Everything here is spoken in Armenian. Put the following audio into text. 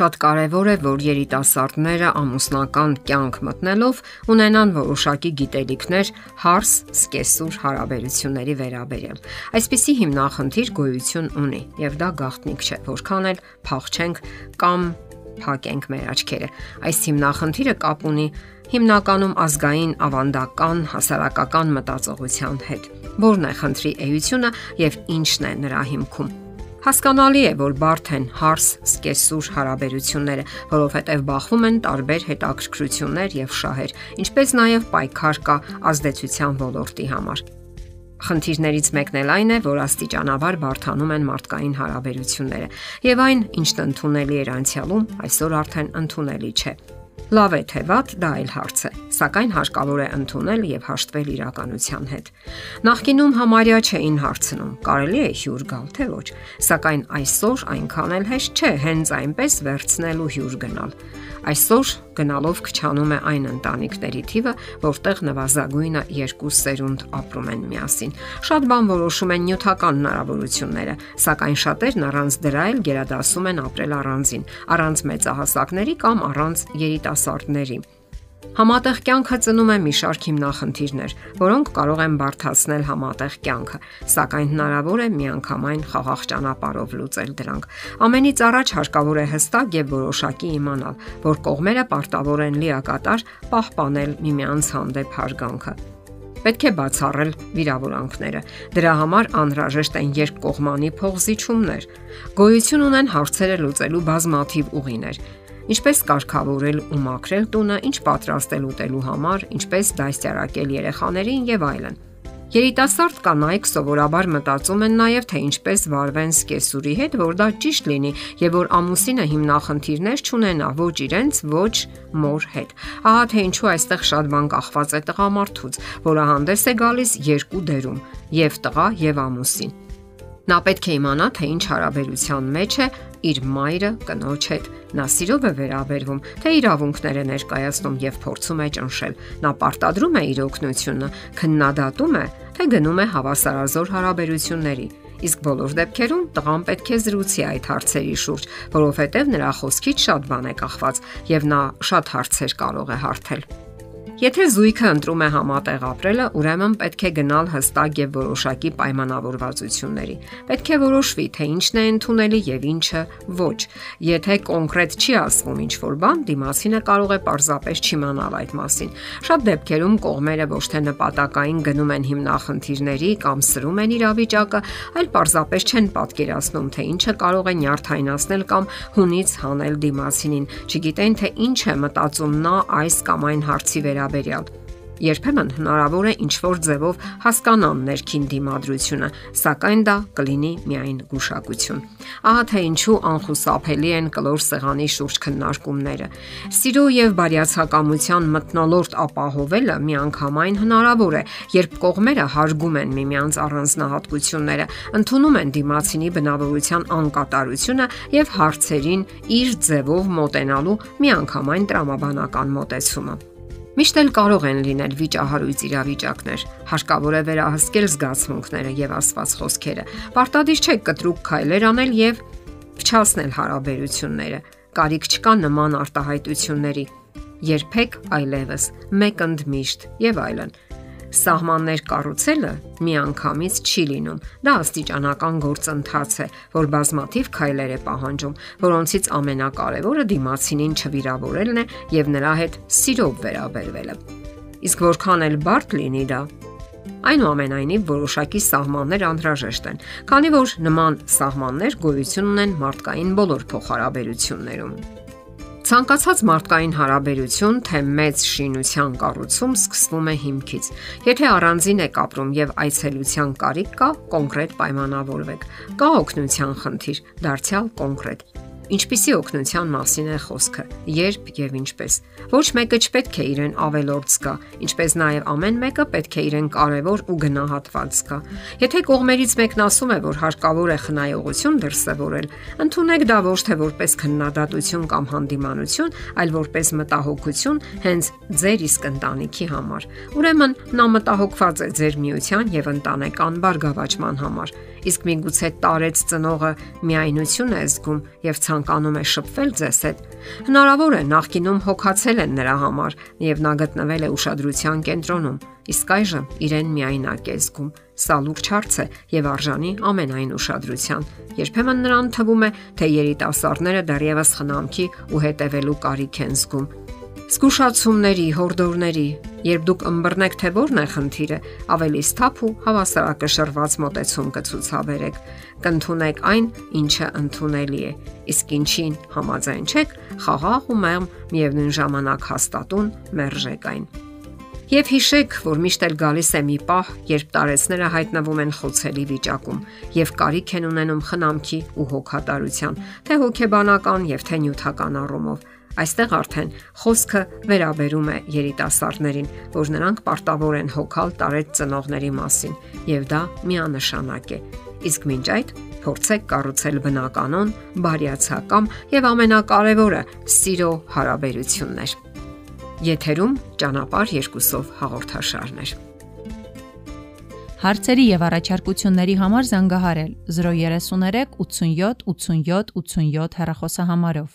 Շատ կարևոր է, որ երիտասարդները ամուսնական կյանք մտնելով ունենան որոշակի գիտելիքներ հարս սկեսուր հարաբերությունների վերաբերյալ։ Այսպիսի հիմնախնդիր գոյություն ունի, եւ դա գաղտնիք չէ, որքան էլ փախչենք կամ փակենք մեր աչքերը։ Այս հիմնախնդիրը կապ ունի հիմնականում ազգային ավանդական հասարակական մտածողության հետ։ Որն է խնդրի էությունը եւ ինչն է նրա հիմքում։ Հասկանալի է, որ բարդ են հարս սկեսուր հարաբերությունները, որովհետև բախվում են տարբեր հետաքրքրություններ եւ շահեր, ինչպես նաեւ պայքար կա ազդեցության ոլորտի համար։ Խնդիրներից մեկն էլ այն է, որ աստիճանաբար բարթանում են մարդկային հարաբերությունները, եւ այն, ինչն ընդունելի էր անցյալում, այսօր արդեն ընդունելի չէ։ Լավ է թե վատ, դա այլ հարց է, սակայն հարկավոր է ընդունել եւ հաշտվել իրականության հետ։ Նախկինում համարյա չէին հարցնում, կարելի է հյուր գալ թե ոչ, սակայն այսօր այնքան էլ հեշտ չէ հենց այնպես վերցնել ու հյուր գնալ։ Այսօր գնալով քչանում է այն ընտանիքների թիվը, որտեղ նվազագույնը երկու սերունդ ապրում են միասին։ Շատ բան որոշում են նյութական հնարավորությունները, սակայն շատերն առանց դրա էլ գերադասում են ապրել առանձին, առանց մեծահասակների կամ առանց երիտասարդների։ Համատեղ կյանքը ծնում է մի շարք հիմնախնդիրներ, որոնք կարող են բարթացնել համատեղ կյանքը, սակայն հնարավոր է միանգամայն խաղաղ ճանապարհով լուծել դրանք։ Ամենից առաջ հարկավոր է հստակ եւ որոշակի իմանալ, որ կողմերը պարտավոր են լիակատար պահպանել միմյանց հանդեպ հարգանքը պետք է բացառել վիրավորանքները։ Դրա համար անհրաժեշտ են երկկողմանի փողզիչումներ։ Գոյություն ունեն հարցերը լուծելու բազմաթիվ ուղիներ, ինչպես կարգավորել ու մաքրել տունը, ինչ պատրաստել ուտելու համար, ինչպես դաստիարակել երեխաներին եւ այլն։ Երիտասարդ կանայք սովորաբար մտածում են նաև թե ինչպես վարվեն սկեսուրի հետ, որ դա ճիշտ լինի եւ որ ամուսինը հիմնախնդիրներ չունենա ոչ իրենց, ոչ մոր հետ։ Ահա թե ինչու այստեղ շատ բան կախված է տղամարդուց, որը հանդես է գալիս երկու դերում՝ եւ տղա եւ ամուսին։ Նա պետք է իմանա, թե ինչ հարաբերության մեջ է իր մայրը կնոջ հետ։ Նա սիրով է վերաբերվում, թե իրավունքներ է ներկայացնում եւ փորձում է ճնշել։ Նա պարտադրում է իր օգնությունը, քննադատում է, թե գնում է հավասարազոր հարաբերությունների։ Իսկ բոլոր դեպքերում տղան պետք է զրուցի այդ հարցերի շուրջ, որովհետև նրա խոսքից շատ բան է կախված եւ նա շատ հարցեր կարող է հարթել։ Եթե զույգը ընտրում է համատեղ ապրելը, ուրեմն պետք է գնալ հստակ եւ որոշակի պայմանավորվածությունների։ Պետք է որոշվի, թե ինչն է ընդունելի եւ ինչը ոչ։ Եթե կոնկրետ չի ասվում ինչ որ բան, դիմասինը կարող է պարզապես չիմանալ այդ մասին։ Շատ դեպքերում կողմերը ոչ թե նպատակային գնում են հիմնախնդիրների կամ սրում են իրավիճակը, այլ պարզապես չեն պատկերացնում, թե ինչը կարող է նյարդայնացնել կամ հունից հանել դիմասինին։ Չգիտեն, թե ինչ է մտածում նա այս կամ այն հարցի վերաբերյալ վերաբերյալ։ Երբեմն հնարավոր է ինչ-որ ձևով հասկանան ներքին դիմադրությունը, սակայն դա կլինի միայն գուշակություն։ Ահա թե ինչու անխուսափելի են կլոր սեղանի շուրջ քննարկումները։ Սիրո եւ բարյացակամության մտնոլորտ ապահովելը միանգամայն հնարավոր է, երբ կողմերը հարգում են միմյանց առանձնահատկությունները, ընդունում են դիմացինի բնավորության անկատարությունը եւ հարցերին իր ձևով մոտենալու միանգամայն տրամաբանական մոտեցումը։ Միշտ էլ կարող են լինել վիճահարույց իրավիճակներ։ Հարկավոր է վերահսկել զգացմունքները եւ ասված խոսքերը։ Պարտադիր չէ կտրուկ քայլեր անել եւ փչացնել հարաբերությունները։ Կարիք չկա նման արտահայտությունների։ Երբեք այլևս մեկ ընդմիշտ եւ այլն Սահմաններ կառուցելը միանգամից չի լինում։ Դա աստիճանական գործընթաց է, որ բազմաթիվ քայլեր է պահանջում, որոնցից ամենակարևորը դիմացինին չվիրավորելն է եւ նրա հետ սիրով վերաբերվելը։ Իսկ որքան էլ բարդ լինի դա, Այնուամենայնիվ որոշակի սահմաններ անհրաժեշտ են, քանի որ նման սահմաններ գոյություն ունեն մարդկային բոլոր փոխհարաբերություններում։ Ցանկացած մարդկային հարաբերություն, թե մեծ շինության կառուցում սկսվում է հիմքից։ Եթե առանձին եք ապրում եւ այցելության կարիք կա, կոնկրետ պայմանավորվեք։ Կա օգնության խնդիր, դարձյալ կոնկրետ։ Ինչպիսի օգնության մասին է խոսքը, երբ եւ ինչպես։ Ոչ մեկը չպետք է իրեն ավելորդ զգա, ինչպես նաեւ ամեն մեկը պետք է իրեն կարևոր ու գնահատված զգա։ Եթե կողմերից մեկն ասում է, որ հարկավոր է խնայողություն դրսևորել, ընդունեք դա ոչ թե որպես քննադատություն կամ հանդիմանություն, այլ որպես մտահոգություն հենց ձեր իսկ ընտանիքի համար։ Ուրեմն նա մտահոգված է ձեր միության եւ ընտանեկան բարգավաճման համար իսկ միգուցե տարեց ծնողը միայնություն է զգում եւ ցանկանում ցանկանում է շփվել ձեզ հետ, հնարավոր է նախկինում հոգացել են նրա համար եւ նա գտնվել է ուշադրության կենտրոնում, իսկ այժմ իրեն միայնակ է զգում։ Սա լուրջ հարց է եւ արժանի ամենայն ուշադրության։ Երբեմն նրան թվում է, թե երիտասարդները դեռևս խնամքի ու հետևելու կարիք են զգում Զգուշացումների, հորդորների, երբ դուք ըմբռնեք, թե որն է խնդիրը, ավելի սթափ ու հավասարակշռված մոտեցում կցուցաբերեք։ Կընդունեք այն, ինչը ընդունելի է։ Իսկ ինչին համաձայն չեք, խաղաղ ու մեղմ միևնույն ժամանակ հաստատուն մերժեք այն։ Եվ հիշեք, որ միշտ էլ գալիս է մի պահ, երբ տարեցները հայտնվում են խոցելի վիճակում եւ կարիք են ունենում խնամքի ու հոգատարության, թե հոգեբանական եւ թե նյութական առումով Այստեղ արդեն խոսքը վերաբերում է երիտասարդներին, որ նրանք պարտավոր են հոգալ տարեց ծնողների մասին, եւ դա միանշանակ է։ Իսկ մինչ այդ փորձեք կառուցել բնականon, բարյացակամ եւ ամենակարևորը՝ սիրո հարաբերություններ։ Եթերում ճանապար երկուսով հաղորդաշարներ։ Հարցերի եւ առաջարկությունների համար զանգահարել 033 87 87 87 հեռախոսահամարով։